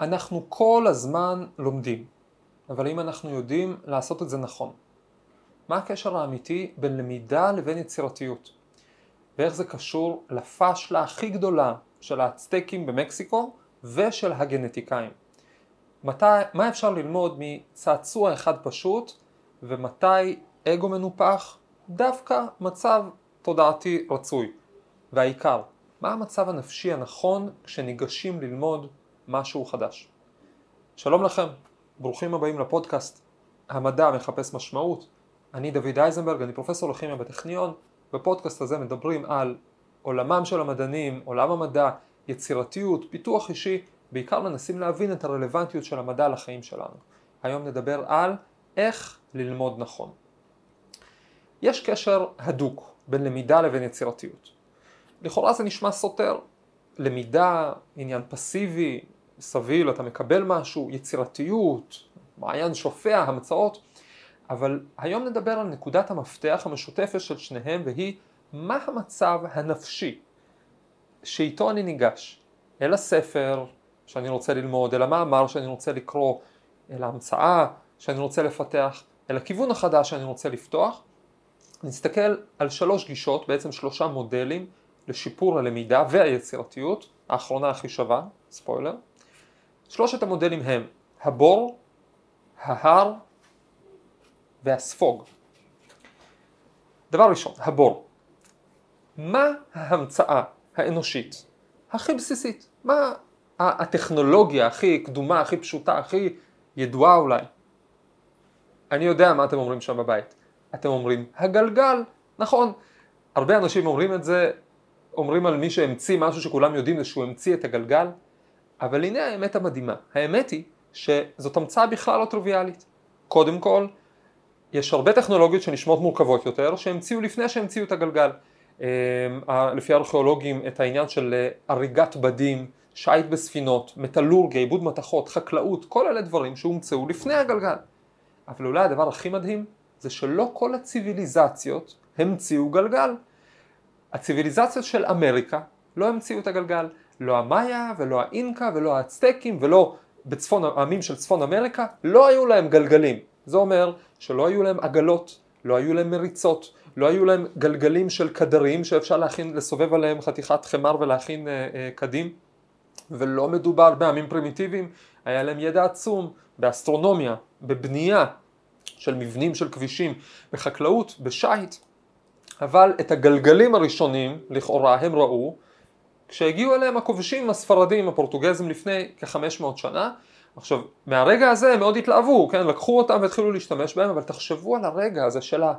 אנחנו כל הזמן לומדים, אבל אם אנחנו יודעים לעשות את זה נכון? מה הקשר האמיתי בין למידה לבין יצירתיות? ואיך זה קשור לפאשלה הכי גדולה של האצטקים במקסיקו ושל הגנטיקאים? מתי, מה אפשר ללמוד מצעצוע אחד פשוט ומתי אגו מנופח? דווקא מצב תודעתי רצוי. והעיקר, מה המצב הנפשי הנכון כשניגשים ללמוד משהו חדש? שלום לכם, ברוכים הבאים לפודקאסט המדע מחפש משמעות. אני דוד אייזנברג, אני פרופסור לכימיה בטכניון. בפודקאסט הזה מדברים על עולמם של המדענים, עולם המדע, יצירתיות, פיתוח אישי, בעיקר מנסים להבין את הרלוונטיות של המדע לחיים שלנו. היום נדבר על איך ללמוד נכון. יש קשר הדוק בין למידה לבין יצירתיות. לכאורה זה נשמע סותר. למידה, עניין פסיבי, סביל, אתה מקבל משהו, יצירתיות, מעיין שופע, המצאות, אבל היום נדבר על נקודת המפתח המשותפת של שניהם והיא מה המצב הנפשי שאיתו אני ניגש אל הספר שאני רוצה ללמוד, אל המאמר שאני רוצה לקרוא, אל ההמצאה שאני רוצה לפתח, אל הכיוון החדש שאני רוצה לפתוח. נסתכל על שלוש גישות, בעצם שלושה מודלים לשיפור הלמידה והיצירתיות, האחרונה הכי שווה, ספוילר. שלושת המודלים הם הבור, ההר והספוג. דבר ראשון, הבור. מה ההמצאה האנושית הכי בסיסית? מה הטכנולוגיה הכי קדומה, הכי פשוטה, הכי ידועה אולי? אני יודע מה אתם אומרים שם בבית. אתם אומרים הגלגל, נכון. הרבה אנשים אומרים את זה, אומרים על מי שהמציא משהו שכולם יודעים זה שהוא המציא את הגלגל, אבל הנה האמת המדהימה. האמת היא שזאת המצאה בכלל לא טריוויאלית. קודם כל, יש הרבה טכנולוגיות שנשמעות מורכבות יותר, שהמציאו לפני שהמציאו את הגלגל. אמ, לפי הארכיאולוגים את העניין של אה, הריגת בדים, שיט בספינות, מטלורגיה, עיבוד מתכות, חקלאות, כל אלה דברים שהומצאו לפני הגלגל. אבל אולי הדבר הכי מדהים זה שלא כל הציוויליזציות המציאו גלגל. הציוויליזציות של אמריקה לא המציאו את הגלגל. לא המאיה ולא האינקה ולא האצטקים ולא בצפון, העמים של צפון אמריקה לא היו להם גלגלים. זה אומר שלא היו להם עגלות, לא היו להם מריצות, לא היו להם גלגלים של קדרים שאפשר להכין, לסובב עליהם חתיכת חמר ולהכין אה, אה, קדים ולא מדובר בעמים פרימיטיביים, היה להם ידע עצום באסטרונומיה, בבנייה של מבנים של כבישים, בחקלאות, בשייט, אבל את הגלגלים הראשונים לכאורה הם ראו כשהגיעו אליהם הכובשים הספרדים הפורטוגזים לפני כ-500 שנה עכשיו מהרגע הזה הם מאוד התלהבו, כן, לקחו אותם והתחילו להשתמש בהם אבל תחשבו על הרגע הזה של ה...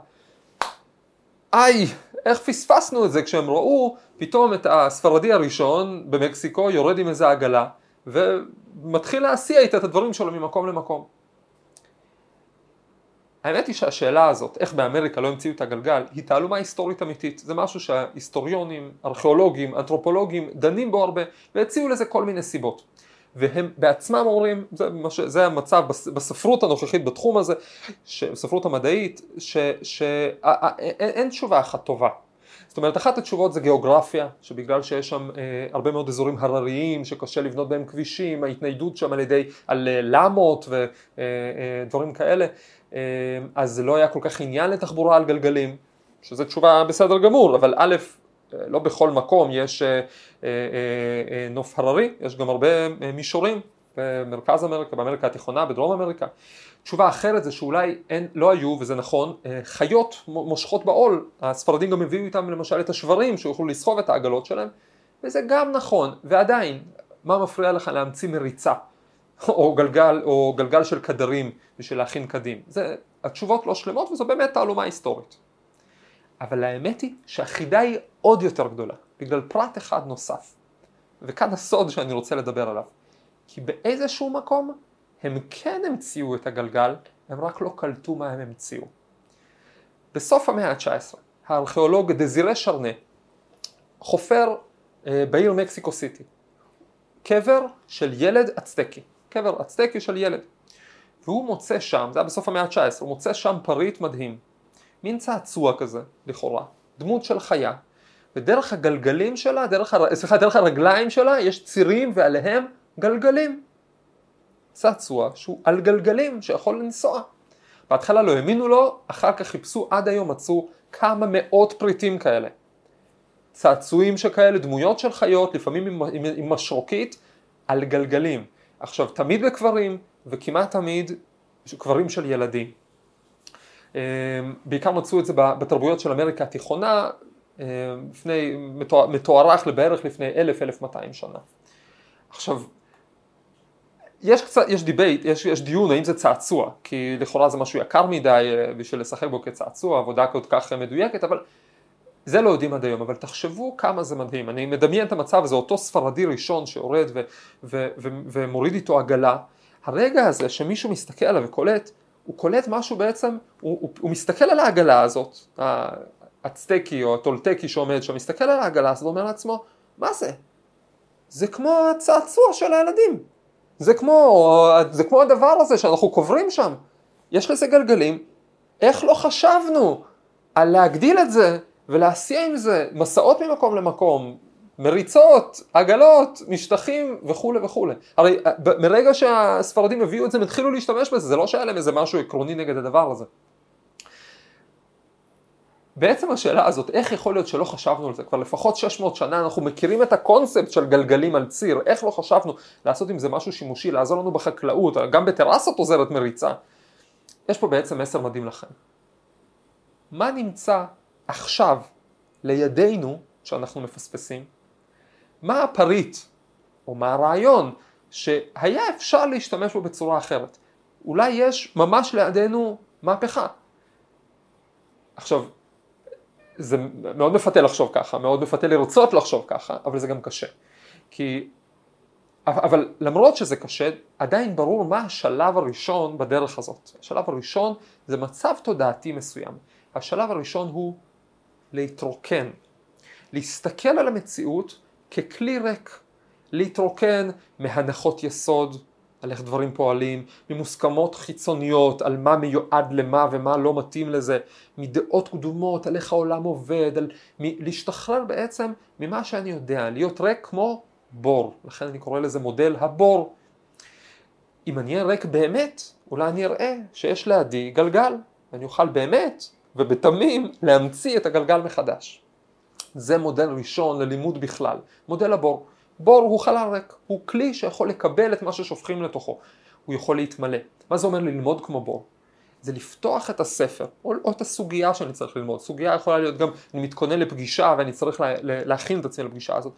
איי, איך פספסנו את זה כשהם ראו פתאום את הספרדי הראשון במקסיקו יורד עם איזה עגלה ומתחיל להסיע איתה את הדברים שלו ממקום למקום. האמת היא שהשאלה הזאת, איך באמריקה לא המציאו את הגלגל, היא תעלומה היסטורית אמיתית. זה משהו שההיסטוריונים, ארכיאולוגים, אנתרופולוגים דנים בו הרבה והציעו לזה כל מיני סיבות. והם בעצמם אומרים, זה, זה המצב בספרות הנוכחית בתחום הזה, בספרות המדעית, שאין תשובה אחת טובה. זאת אומרת, אחת התשובות זה גיאוגרפיה, שבגלל שיש שם אה, הרבה מאוד אזורים הרריים, שקשה לבנות בהם כבישים, ההתניידות שם על ידי, על אה, למות ודברים אה, אה, כאלה, אז לא היה כל כך עניין לתחבורה על גלגלים, שזו תשובה בסדר גמור, אבל א', לא בכל מקום יש אה, אה, נוף הררי, יש גם הרבה מישורים במרכז אמריקה, באמריקה התיכונה, בדרום אמריקה. תשובה אחרת זה שאולי אין, לא היו, וזה נכון, חיות מושכות בעול, הספרדים גם הביאו איתם למשל את השברים שיוכלו לסחוב את העגלות שלהם, וזה גם נכון, ועדיין, מה מפריע לך להמציא מריצה? או גלגל, או גלגל של קדרים בשביל להכין קדים. זה, התשובות לא שלמות וזו באמת תעלומה היסטורית. אבל האמת היא שהחידה היא עוד יותר גדולה, בגלל פרט אחד נוסף. וכאן הסוד שאני רוצה לדבר עליו. כי באיזשהו מקום הם כן המציאו את הגלגל, הם רק לא קלטו מה הם המציאו. בסוף המאה ה-19, הארכיאולוג דזירה שרנה חופר אה, בעיר מקסיקו סיטי, קבר של ילד אצטקי. קבר אצטקי של ילד. והוא מוצא שם, זה היה בסוף המאה ה-19, הוא מוצא שם פריט מדהים, מין צעצוע כזה, לכאורה, דמות של חיה, ודרך הגלגלים שלה, דרך, הר... סליחה, דרך הרגליים שלה יש צירים ועליהם גלגלים. צעצוע שהוא על גלגלים שיכול לנסוע. בהתחלה לא האמינו לו, אחר כך חיפשו עד היום מצאו כמה מאות פריטים כאלה. צעצועים שכאלה, דמויות של חיות, לפעמים עם, עם, עם משרוקית, על גלגלים. עכשיו, תמיד בקברים, וכמעט תמיד קברים של ילדים. אמ, בעיקר מצאו את זה בתרבויות של אמריקה התיכונה, אמ, לפני, מתוארך לבערך לפני אלף, אלף מאתיים שנה. עכשיו, יש קצת, יש debate, יש, יש דיון האם זה צעצוע, כי לכאורה זה משהו יקר מדי אה, בשביל לשחק בו כצעצוע, עבודה כל כך מדויקת, אבל זה לא יודעים עד היום, אבל תחשבו כמה זה מדהים. אני מדמיין את המצב, זה אותו ספרדי ראשון שיורד ו- ו- ו- ומוריד איתו עגלה. הרגע הזה שמישהו מסתכל עליו וקולט, הוא קולט משהו בעצם, הוא, הוא, הוא מסתכל על העגלה הזאת, הצטקי או הטולטקי שעומד שם, מסתכל על העגלה הזאת ואומר לעצמו, מה זה? זה כמו הצעצוע של הילדים. זה כמו, זה כמו הדבר הזה שאנחנו קוברים שם. יש לזה גלגלים, איך לא חשבנו על להגדיל את זה ולהסיע עם זה מסעות ממקום למקום, מריצות, עגלות, משטחים וכולי וכולי. הרי מרגע שהספרדים הביאו את זה הם התחילו להשתמש בזה, זה לא שהיה להם איזה משהו עקרוני נגד הדבר הזה. בעצם השאלה הזאת, איך יכול להיות שלא חשבנו על זה? כבר לפחות 600 שנה אנחנו מכירים את הקונספט של גלגלים על ציר, איך לא חשבנו לעשות עם זה משהו שימושי, לעזור לנו בחקלאות, גם בטרסות עוזרת מריצה. יש פה בעצם מסר מדהים לכם. מה נמצא עכשיו לידינו שאנחנו מפספסים? מה הפריט או מה הרעיון שהיה אפשר להשתמש בו בצורה אחרת? אולי יש ממש לידינו מהפכה. עכשיו, זה מאוד מפתה לחשוב ככה, מאוד מפתה לרצות לחשוב ככה, אבל זה גם קשה. כי, אבל למרות שזה קשה, עדיין ברור מה השלב הראשון בדרך הזאת. השלב הראשון זה מצב תודעתי מסוים. השלב הראשון הוא להתרוקן, להסתכל על המציאות ככלי ריק, להתרוקן מהנחות יסוד, על איך דברים פועלים, ממוסכמות חיצוניות על מה מיועד למה ומה לא מתאים לזה, מדעות קדומות על איך העולם עובד, על מ- להשתחרר בעצם ממה שאני יודע, להיות ריק כמו בור, לכן אני קורא לזה מודל הבור. אם אני אהיה ריק באמת, אולי אני אראה שיש לידי גלגל, ואני אוכל באמת ובתמים להמציא את הגלגל מחדש. זה מודל ראשון ללימוד בכלל, מודל הבור. בור הוא חלל ריק, הוא כלי שיכול לקבל את מה ששופכים לתוכו, הוא יכול להתמלא. מה זה אומר ללמוד כמו בור? זה לפתוח את הספר, או, או את הסוגיה שאני צריך ללמוד. סוגיה יכולה להיות גם, אני מתכונן לפגישה ואני צריך לה, להכין את עצמי לפגישה הזאת.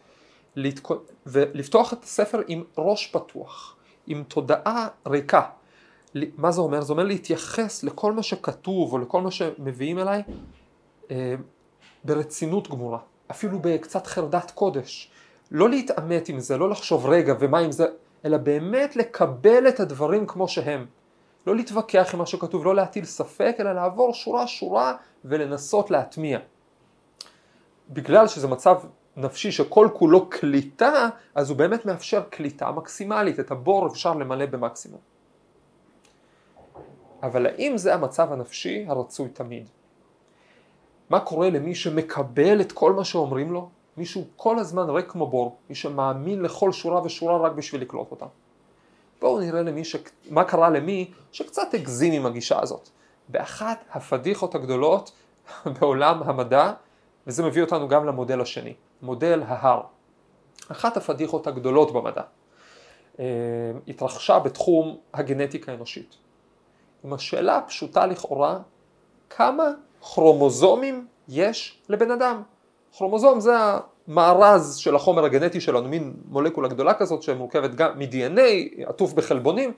להתכונ... ולפתוח את הספר עם ראש פתוח, עם תודעה ריקה. מה זה אומר? זה אומר להתייחס לכל מה שכתוב או לכל מה שמביאים אליי אה, ברצינות גמורה, אפילו בקצת חרדת קודש. לא להתעמת עם זה, לא לחשוב רגע ומה עם זה, אלא באמת לקבל את הדברים כמו שהם. לא להתווכח עם מה שכתוב, לא להטיל ספק, אלא לעבור שורה שורה ולנסות להטמיע. בגלל שזה מצב נפשי שכל כולו קליטה, אז הוא באמת מאפשר קליטה מקסימלית, את הבור אפשר למלא במקסימום. אבל האם זה המצב הנפשי הרצוי תמיד? מה קורה למי שמקבל את כל מה שאומרים לו? מישהו כל הזמן ריק כמו בור, מי שמאמין לכל שורה ושורה רק בשביל לקלוט אותה. בואו נראה למי ש... מה קרה למי שקצת הגזים עם הגישה הזאת. באחת הפדיחות הגדולות בעולם המדע, וזה מביא אותנו גם למודל השני, מודל ההר. אחת הפדיחות הגדולות במדע אה, התרחשה בתחום הגנטיקה האנושית. עם השאלה הפשוטה לכאורה, כמה כרומוזומים יש לבן אדם? כרומוזום זה המארז של החומר הגנטי שלנו, מין מולקולה גדולה כזאת שמורכבת גם מ-DNA, עטוף בחלבונים,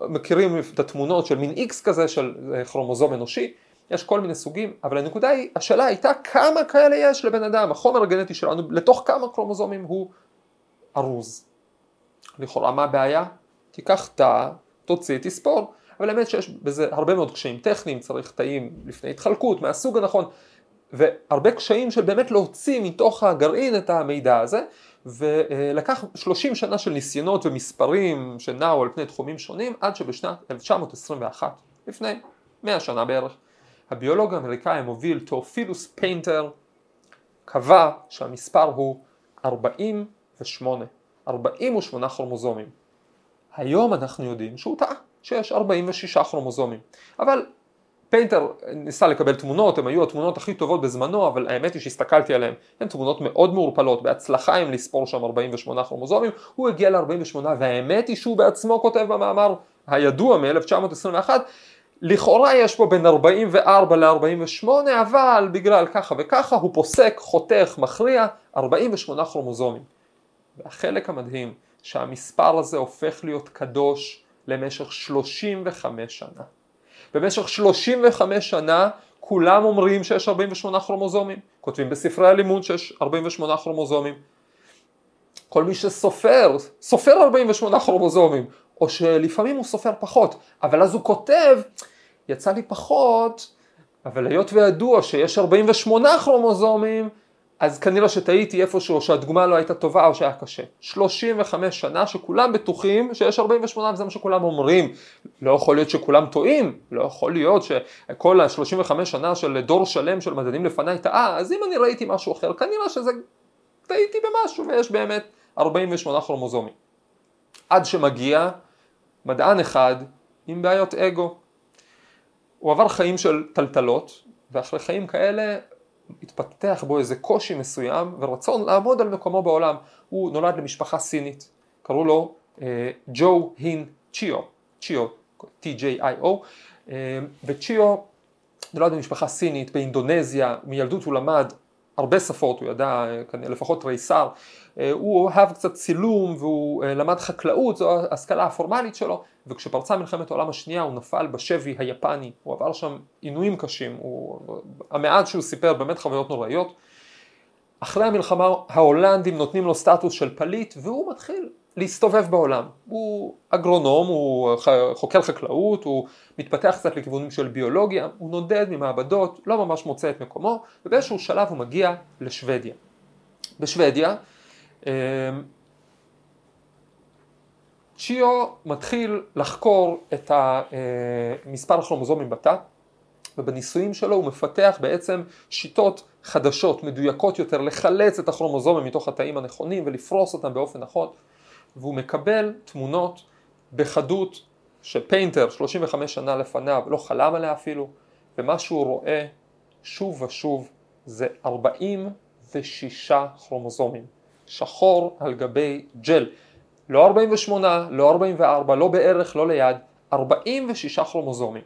מכירים את התמונות של מין X כזה של כרומוזום אנושי, יש כל מיני סוגים, אבל הנקודה היא, השאלה הייתה כמה כאלה יש לבן אדם, החומר הגנטי שלנו, לתוך כמה כרומוזומים הוא ארוז. לכאורה מה הבעיה? תיקח תא, תוציא, תספור, אבל האמת שיש בזה הרבה מאוד קשיים טכניים, צריך תאים לפני התחלקות, מהסוג הנכון, והרבה קשיים של באמת להוציא מתוך הגרעין את המידע הזה ולקח 30 שנה של ניסיונות ומספרים שנעו על פני תחומים שונים עד שבשנת 1921, לפני 100 שנה בערך, הביולוג האמריקאי המוביל תאופילוס פיינטר קבע שהמספר הוא 48, 48 כרומוזומים. היום אנחנו יודעים שהוא טעה, שיש 46 כרומוזומים. אבל פיינטר ניסה לקבל תמונות, הן היו התמונות הכי טובות בזמנו, אבל האמת היא שהסתכלתי עליהן, הן תמונות מאוד מעורפלות, בהצלחה עם לספור שם 48 כרומוזומים, הוא הגיע ל-48 והאמת היא שהוא בעצמו כותב במאמר הידוע מ-1921, לכאורה יש פה בין 44 ל-48, אבל בגלל ככה וככה הוא פוסק, חותך, מכריע, 48 כרומוזומים. והחלק המדהים, שהמספר הזה הופך להיות קדוש למשך 35 שנה. במשך 35 שנה כולם אומרים שיש 48 כרומוזומים, כותבים בספרי הלימוד שיש 48 כרומוזומים. כל מי שסופר, סופר 48 כרומוזומים, או שלפעמים הוא סופר פחות, אבל אז הוא כותב, יצא לי פחות, אבל היות וידוע שיש 48 כרומוזומים, אז כנראה שטעיתי איפשהו, שהדוגמה לא הייתה טובה או שהיה קשה. 35 שנה שכולם בטוחים שיש 48 וזה מה שכולם אומרים. לא יכול להיות שכולם טועים, לא יכול להיות שכל ה-35 שנה של דור שלם של מדענים לפניי טעה, אז אם אני ראיתי משהו אחר, כנראה שזה טעיתי במשהו ויש באמת 48 כרומוזומים. עד שמגיע מדען אחד עם בעיות אגו. הוא עבר חיים של טלטלות, ואחרי חיים כאלה התפתח בו איזה קושי מסוים ורצון לעמוד על מקומו בעולם. הוא נולד למשפחה סינית, קראו לו אה, ג'ו הין צ'יו, צ'יו, T-J-I-O, אה, וצ'יו נולד במשפחה סינית באינדונזיה, מילדות הוא למד הרבה שפות, הוא ידע אה, לפחות תריסר, אה, הוא אהב קצת צילום והוא אה, למד חקלאות, זו ההשכלה הפורמלית שלו, וכשפרצה מלחמת העולם השנייה הוא נפל בשבי היפני, הוא עבר שם עינויים קשים, הוא, המעט שהוא סיפר באמת חוויות נוראיות. אחרי המלחמה ההולנדים נותנים לו סטטוס של פליט והוא מתחיל להסתובב בעולם. הוא אגרונום, הוא חוקר חקלאות, הוא מתפתח קצת לכיוונים של ביולוגיה, הוא נודד ממעבדות, לא ממש מוצא את מקומו, ובאיזשהו שלב הוא מגיע לשוודיה. בשוודיה אמ, צ'יו מתחיל לחקור את מספר הכרומוזומים בתא ובניסויים שלו הוא מפתח בעצם שיטות חדשות, מדויקות יותר, לחלץ את הכרומוזומים מתוך התאים הנכונים ולפרוס אותם באופן נכון והוא מקבל תמונות בחדות שפיינטר 35 שנה לפניו לא חלם עליה אפילו ומה שהוא רואה שוב ושוב זה 46 כרומוזומים שחור על גבי ג'ל לא 48, לא 44, לא בערך, לא ליד, 46 כרומוזומים.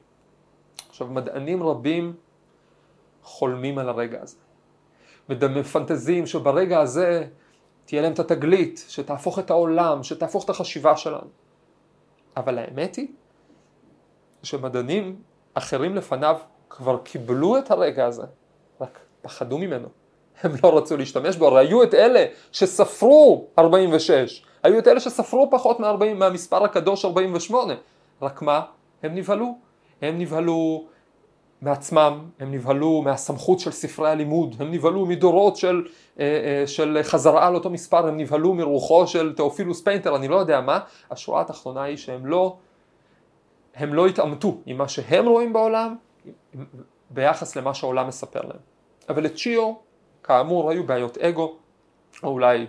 עכשיו מדענים רבים חולמים על הרגע הזה. ומפנטזים שברגע הזה תהיה להם את התגלית שתהפוך את העולם, שתהפוך את החשיבה שלנו. אבל האמת היא שמדענים אחרים לפניו כבר קיבלו את הרגע הזה, רק פחדו ממנו. הם לא רצו להשתמש בו, הרי היו את אלה שספרו 46, היו את אלה שספרו פחות מ-40, מהמספר הקדוש 48, רק מה? הם נבהלו. הם נבהלו מעצמם, הם נבהלו מהסמכות של ספרי הלימוד, הם נבהלו מדורות של, אה, אה, של חזרה על אותו מספר, הם נבהלו מרוחו של תאופילוס פיינטר, אני לא יודע מה, השורה התחתונה היא שהם לא, הם לא התעמתו עם מה שהם רואים בעולם ביחס למה שהעולם מספר להם. אבל לצ'יו, כאמור, היו בעיות אגו, או אולי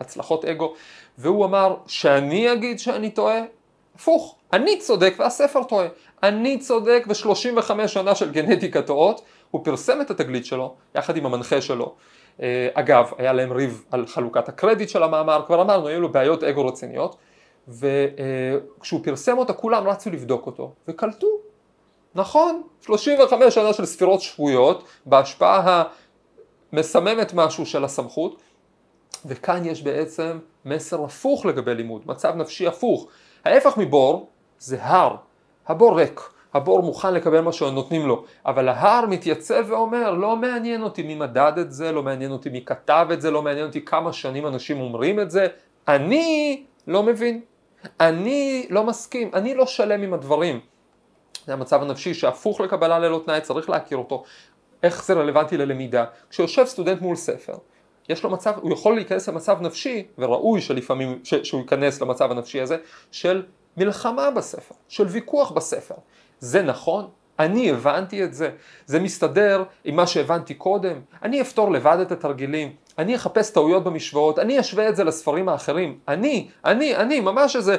הצלחות אגו, והוא אמר שאני אגיד שאני טועה, הפוך, אני צודק והספר טועה, אני צודק ו-35 שנה של גנטיקה טועות, הוא פרסם את התגלית שלו יחד עם המנחה שלו. אה, אגב, היה להם ריב על חלוקת הקרדיט של המאמר, כבר אמרנו, היו לו בעיות אגו רציניות, וכשהוא פרסם אותה כולם רצו לבדוק אותו, וקלטו, נכון, 35 שנה של ספירות שבויות, בהשפעה המסממת משהו של הסמכות, וכאן יש בעצם מסר הפוך לגבי לימוד, מצב נפשי הפוך. ההפך מבור זה הר, הבור ריק, הבור מוכן לקבל מה שנותנים לו, אבל ההר מתייצב ואומר לא מעניין אותי מי מדד את זה, לא מעניין אותי מי כתב את זה, לא מעניין אותי כמה שנים אנשים אומרים את זה, אני לא מבין, אני לא מסכים, אני לא שלם עם הדברים. זה המצב הנפשי שהפוך לקבלה ללא תנאי, צריך להכיר אותו. איך זה רלוונטי ללמידה? כשיושב סטודנט מול ספר יש לו מצב, הוא יכול להיכנס למצב נפשי, וראוי שלפעמים, ש, שהוא ייכנס למצב הנפשי הזה, של מלחמה בספר, של ויכוח בספר. זה נכון? אני הבנתי את זה, זה מסתדר עם מה שהבנתי קודם, אני אפתור לבד את התרגילים, אני אחפש טעויות במשוואות, אני אשווה את זה לספרים האחרים, אני, אני, אני, ממש איזה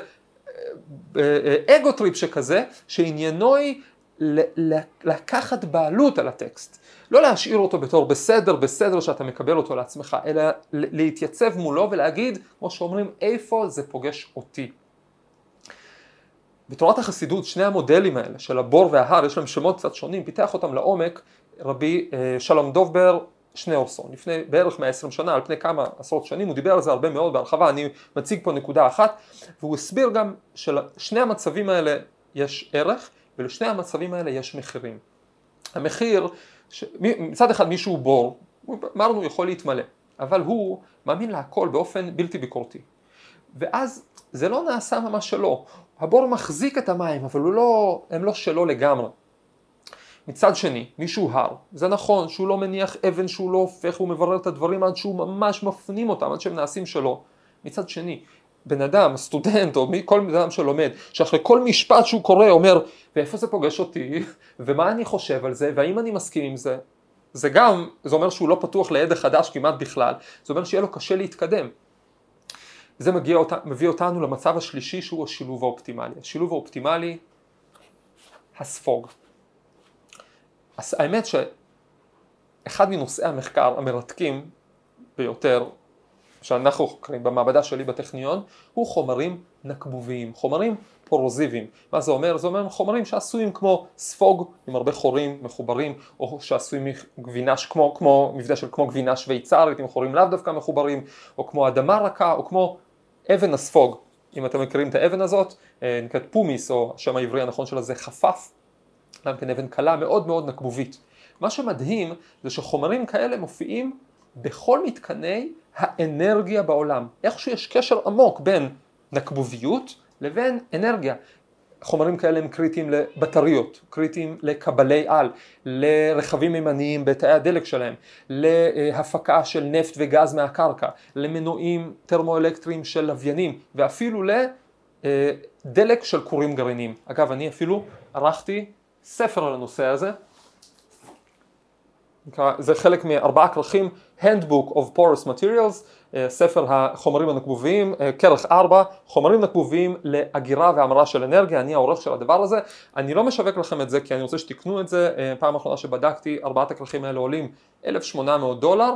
ego trip שכזה, שעניינו היא לקחת בעלות על הטקסט. לא להשאיר אותו בתור בסדר, בסדר שאתה מקבל אותו לעצמך, אלא להתייצב מולו ולהגיד, כמו שאומרים, איפה זה פוגש אותי. בתורת החסידות שני המודלים האלה של הבור וההר, יש להם שמות קצת שונים, פיתח אותם לעומק רבי אה, שלום דובבר שניאורסון, לפני בערך 120 שנה, על פני כמה עשרות שנים, הוא דיבר על זה הרבה מאוד בהרחבה, אני מציג פה נקודה אחת, והוא הסביר גם שלשני המצבים האלה יש ערך, ולשני המצבים האלה יש מחירים. המחיר, ש... מצד אחד מישהו בור, אמרנו יכול להתמלא, אבל הוא מאמין להכל באופן בלתי ביקורתי. ואז זה לא נעשה ממש שלו, הבור מחזיק את המים, אבל לא, הם לא שלו לגמרי. מצד שני, מישהו הר, זה נכון שהוא לא מניח אבן שהוא לא הופך, הוא מברר את הדברים עד שהוא ממש מפנים אותם, עד שהם נעשים שלו. מצד שני, בן אדם, סטודנט או מי, כל בן אדם שלומד, שאחרי כל משפט שהוא קורא אומר, ואיפה זה פוגש אותי, ומה אני חושב על זה, והאם אני מסכים עם זה, זה גם, זה אומר שהוא לא פתוח לידע חדש כמעט בכלל, זה אומר שיהיה לו קשה להתקדם. זה מגיע. מביא אותנו למצב השלישי שהוא השילוב האופטימלי. השילוב האופטימלי, הספוג. האמת שאחד מנושאי המחקר המרתקים ביותר שאנחנו חוקרים במעבדה שלי בטכניון הוא חומרים נקבוביים, חומרים פורוזיביים. מה זה אומר? זה אומר חומרים שעשויים כמו ספוג עם הרבה חורים מחוברים או שעשויים מגבינה, כמו, כמו מבדה של כמו גבינה שוויצרית עם חורים לאו דווקא מחוברים או כמו אדמה רכה או כמו אבן הספוג. אם אתם מכירים את האבן הזאת, אה, נקראת פומיס או השם העברי הנכון שלה זה חפף, גם כן אבן קלה מאוד מאוד נקבובית. מה שמדהים זה שחומרים כאלה מופיעים בכל מתקני האנרגיה בעולם. איכשהו יש קשר עמוק בין נקבוביות לבין אנרגיה. חומרים כאלה הם קריטיים לבטריות, קריטיים לקבלי על, לרכבים מימניים בתאי הדלק שלהם, להפקה של נפט וגז מהקרקע, למנועים טרמואלקטריים של לוויינים ואפילו לדלק של כורים גרעיניים. אגב, אני אפילו ערכתי ספר על הנושא הזה, זה חלק מארבעה כרכים Handbook of Porous Materials, אה, ספר החומרים הנקבוביים, אה, כרך ארבע, חומרים נקבוביים לאגירה והמרה של אנרגיה, אני העורך של הדבר הזה, אני לא משווק לכם את זה כי אני רוצה שתקנו את זה, אה, פעם אחרונה שבדקתי, ארבעת הכרכים האלה עולים 1,800 דולר,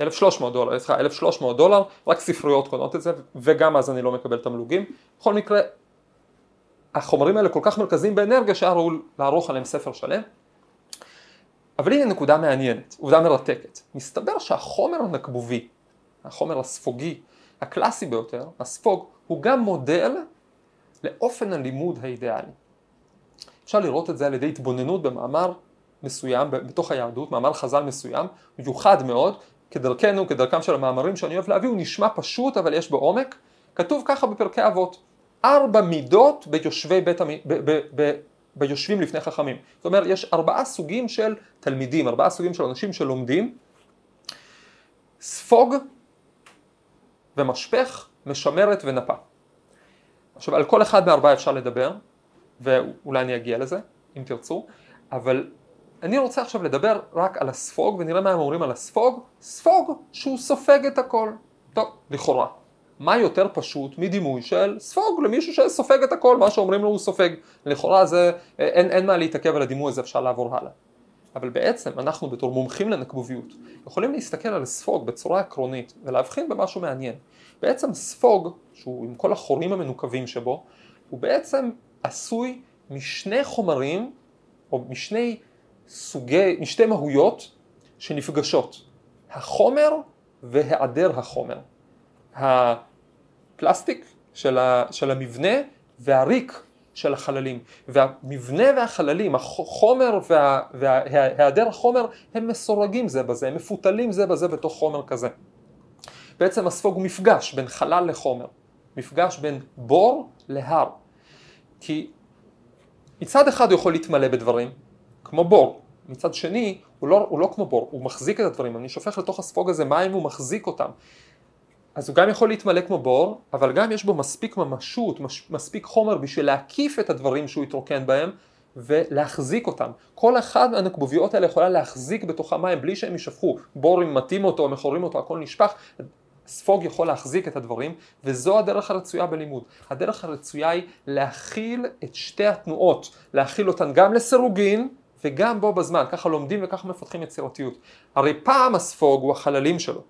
1,300 דולר, סליחה, 1,300 דולר, רק ספריות קונות את זה, וגם אז אני לא מקבל תמלוגים. בכל מקרה, החומרים האלה כל כך מרכזיים באנרגיה שהיה ראוי לערוך עליהם ספר שלם. אבל הנה נקודה מעניינת, עובדה מרתקת. מסתבר שהחומר הנקבובי, החומר הספוגי, הקלאסי ביותר, הספוג, הוא גם מודל לאופן הלימוד האידיאלי. אפשר לראות את זה על ידי התבוננות במאמר מסוים, בתוך היהדות, מאמר חז"ל מסוים, מיוחד מאוד, כדרכנו, כדרכם של המאמרים שאני אוהב להביא, הוא נשמע פשוט אבל יש בו עומק. כתוב ככה בפרקי אבות, ארבע מידות ביושבי בית המ... ב... ב... ב... ביושבים לפני חכמים. זאת אומרת, יש ארבעה סוגים של תלמידים, ארבעה סוגים של אנשים שלומדים. ספוג ומשפך, משמרת ונפה. עכשיו, על כל אחד מארבעה אפשר לדבר, ואולי אני אגיע לזה, אם תרצו, אבל אני רוצה עכשיו לדבר רק על הספוג, ונראה מה הם אומרים על הספוג. ספוג שהוא סופג את הכל. טוב, לכאורה. מה יותר פשוט מדימוי של ספוג למישהו שסופג את הכל, מה שאומרים לו הוא סופג. לכאורה זה, אין, אין מה להתעכב על הדימוי הזה, אפשר לעבור הלאה. אבל בעצם אנחנו בתור מומחים לנקבוביות יכולים להסתכל על ספוג בצורה עקרונית ולהבחין במשהו מעניין. בעצם ספוג, שהוא עם כל החורים המנוקבים שבו, הוא בעצם עשוי משני חומרים או משני סוגי, משתי מהויות שנפגשות. החומר והיעדר החומר. הפלסטיק של, ה, של המבנה והריק של החללים. והמבנה והחללים, החומר וה, והיעדר החומר הם מסורגים זה בזה, הם מפותלים זה בזה בתוך חומר כזה. בעצם הספוג הוא מפגש בין חלל לחומר, מפגש בין בור להר. כי מצד אחד הוא יכול להתמלא בדברים, כמו בור, מצד שני הוא לא, הוא לא כמו בור, הוא מחזיק את הדברים, אני שופך לתוך הספוג הזה מים והוא מחזיק אותם. אז הוא גם יכול להתמלא כמו בור, אבל גם יש בו מספיק ממשות, מספיק חומר בשביל להקיף את הדברים שהוא התרוקן בהם ולהחזיק אותם. כל אחד מהנקבוביות האלה יכולה להחזיק בתוכה מים בלי שהם יישפכו. בור אם מתאים אותו, מכורים אותו, הכל נשפך. ספוג יכול להחזיק את הדברים, וזו הדרך הרצויה בלימוד. הדרך הרצויה היא להכיל את שתי התנועות, להכיל אותן גם לסירוגין וגם בו בזמן, ככה לומדים וככה מפתחים יצירתיות. הרי פעם הספוג הוא החללים שלו.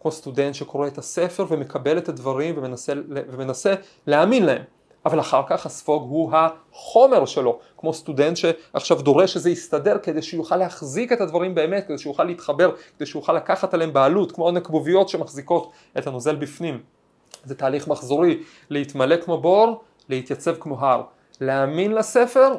כמו סטודנט שקורא את הספר ומקבל את הדברים ומנסה, ומנסה להאמין להם. אבל אחר כך הספוג הוא החומר שלו, כמו סטודנט שעכשיו דורש שזה יסתדר כדי שיוכל להחזיק את הדברים באמת, כדי שיוכל להתחבר, כדי שיוכל לקחת עליהם בעלות, כמו הנקבוביות שמחזיקות את הנוזל בפנים. זה תהליך מחזורי, להתמלא כמו בור, להתייצב כמו הר, להאמין לספר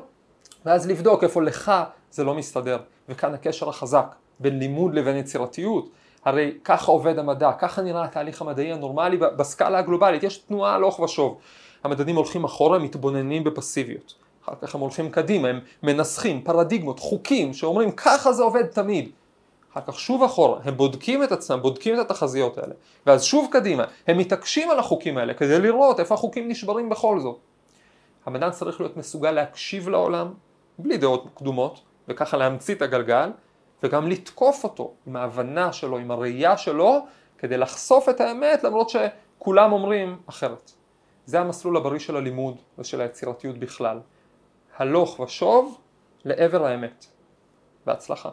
ואז לבדוק איפה לך זה לא מסתדר. וכאן הקשר החזק בין לימוד לבין יצירתיות. הרי ככה עובד המדע, ככה נראה התהליך המדעי הנורמלי בסקאלה הגלובלית, יש תנועה הלוך ושוב. המדענים הולכים אחורה, מתבוננים בפסיביות. אחר כך הם הולכים קדימה, הם מנסחים פרדיגמות, חוקים, שאומרים ככה זה עובד תמיד. אחר כך שוב אחורה, הם בודקים את עצמם, בודקים את התחזיות האלה, ואז שוב קדימה, הם מתעקשים על החוקים האלה כדי לראות איפה החוקים נשברים בכל זאת. המדען צריך להיות מסוגל להקשיב לעולם, בלי דעות קדומות, וככה להמציא את הגלגל, וגם לתקוף אותו עם ההבנה שלו, עם הראייה שלו, כדי לחשוף את האמת למרות שכולם אומרים אחרת. זה המסלול הבריא של הלימוד ושל היצירתיות בכלל. הלוך ושוב לעבר האמת. בהצלחה.